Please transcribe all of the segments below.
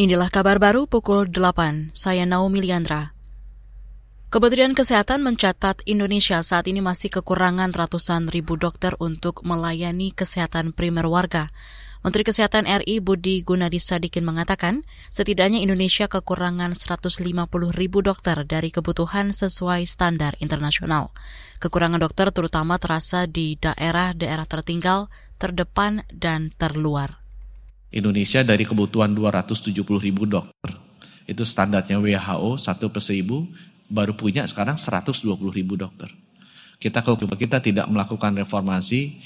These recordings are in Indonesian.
Inilah kabar baru pukul 8. Saya Naomi Liandra. Kementerian Kesehatan mencatat Indonesia saat ini masih kekurangan ratusan ribu dokter untuk melayani kesehatan primer warga. Menteri Kesehatan RI Budi Gunadi Sadikin mengatakan, setidaknya Indonesia kekurangan 150 ribu dokter dari kebutuhan sesuai standar internasional. Kekurangan dokter terutama terasa di daerah-daerah tertinggal, terdepan, dan terluar. Indonesia dari kebutuhan 270 ribu dokter, itu standarnya WHO satu per seribu, baru punya sekarang 120 ribu dokter. Kita kalau kita tidak melakukan reformasi,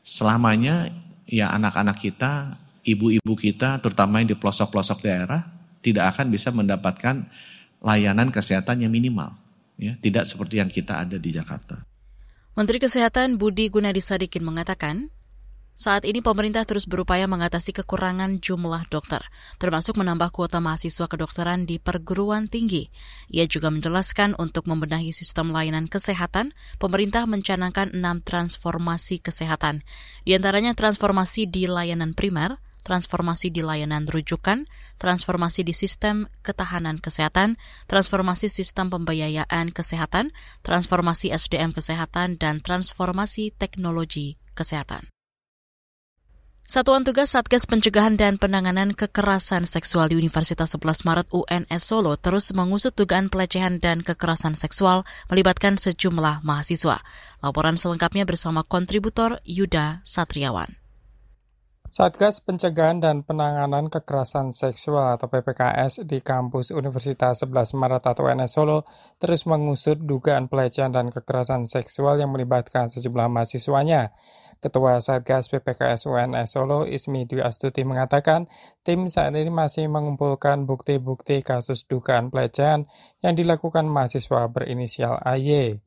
selamanya ya anak-anak kita, ibu-ibu kita, terutama yang di pelosok-pelosok daerah, tidak akan bisa mendapatkan layanan kesehatan yang minimal. Ya, tidak seperti yang kita ada di Jakarta. Menteri Kesehatan Budi Gunadi Sadikin mengatakan, saat ini pemerintah terus berupaya mengatasi kekurangan jumlah dokter, termasuk menambah kuota mahasiswa kedokteran di perguruan tinggi. Ia juga menjelaskan untuk membenahi sistem layanan kesehatan, pemerintah mencanangkan enam transformasi kesehatan, di antaranya transformasi di layanan primer, transformasi di layanan rujukan, transformasi di sistem ketahanan kesehatan, transformasi sistem pembiayaan kesehatan, transformasi SDM kesehatan, dan transformasi teknologi kesehatan. Satuan Tugas Satgas Pencegahan dan Penanganan Kekerasan Seksual di Universitas 11 Maret UNS Solo terus mengusut dugaan pelecehan dan kekerasan seksual melibatkan sejumlah mahasiswa. Laporan selengkapnya bersama kontributor Yuda Satriawan. Satgas Pencegahan dan Penanganan Kekerasan Seksual atau PPKS di kampus Universitas 11 Maret atau UNS Solo terus mengusut dugaan pelecehan dan kekerasan seksual yang melibatkan sejumlah mahasiswanya. Ketua Satgas PPKS UNS Solo Ismi Dwi Astuti mengatakan tim saat ini masih mengumpulkan bukti-bukti kasus dugaan pelecehan yang dilakukan mahasiswa berinisial AY.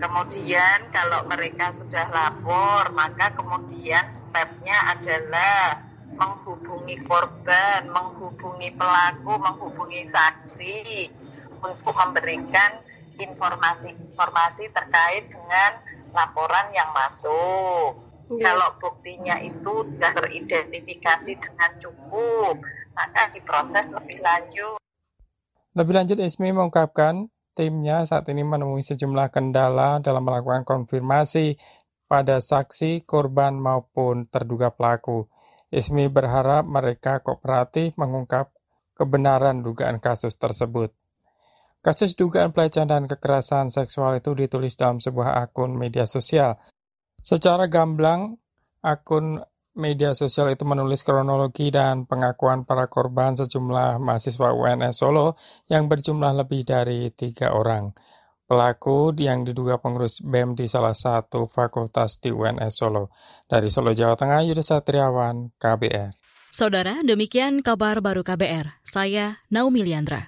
Kemudian kalau mereka sudah lapor, maka kemudian stepnya adalah menghubungi korban, menghubungi pelaku, menghubungi saksi untuk memberikan informasi-informasi terkait dengan laporan yang masuk. Ya. Kalau buktinya itu sudah teridentifikasi dengan cukup, maka diproses lebih lanjut. Lebih lanjut, Ismi mengungkapkan timnya saat ini menemui sejumlah kendala dalam melakukan konfirmasi pada saksi, korban maupun terduga pelaku. Ismi berharap mereka kooperatif mengungkap kebenaran dugaan kasus tersebut. Kasus dugaan pelecehan dan kekerasan seksual itu ditulis dalam sebuah akun media sosial. Secara gamblang, akun media sosial itu menulis kronologi dan pengakuan para korban sejumlah mahasiswa UNS Solo yang berjumlah lebih dari tiga orang. Pelaku yang diduga pengurus BEM di salah satu fakultas di UNS Solo. Dari Solo, Jawa Tengah, Yudha Satriawan, KBR. Saudara, demikian kabar baru KBR. Saya Naomi Liandra.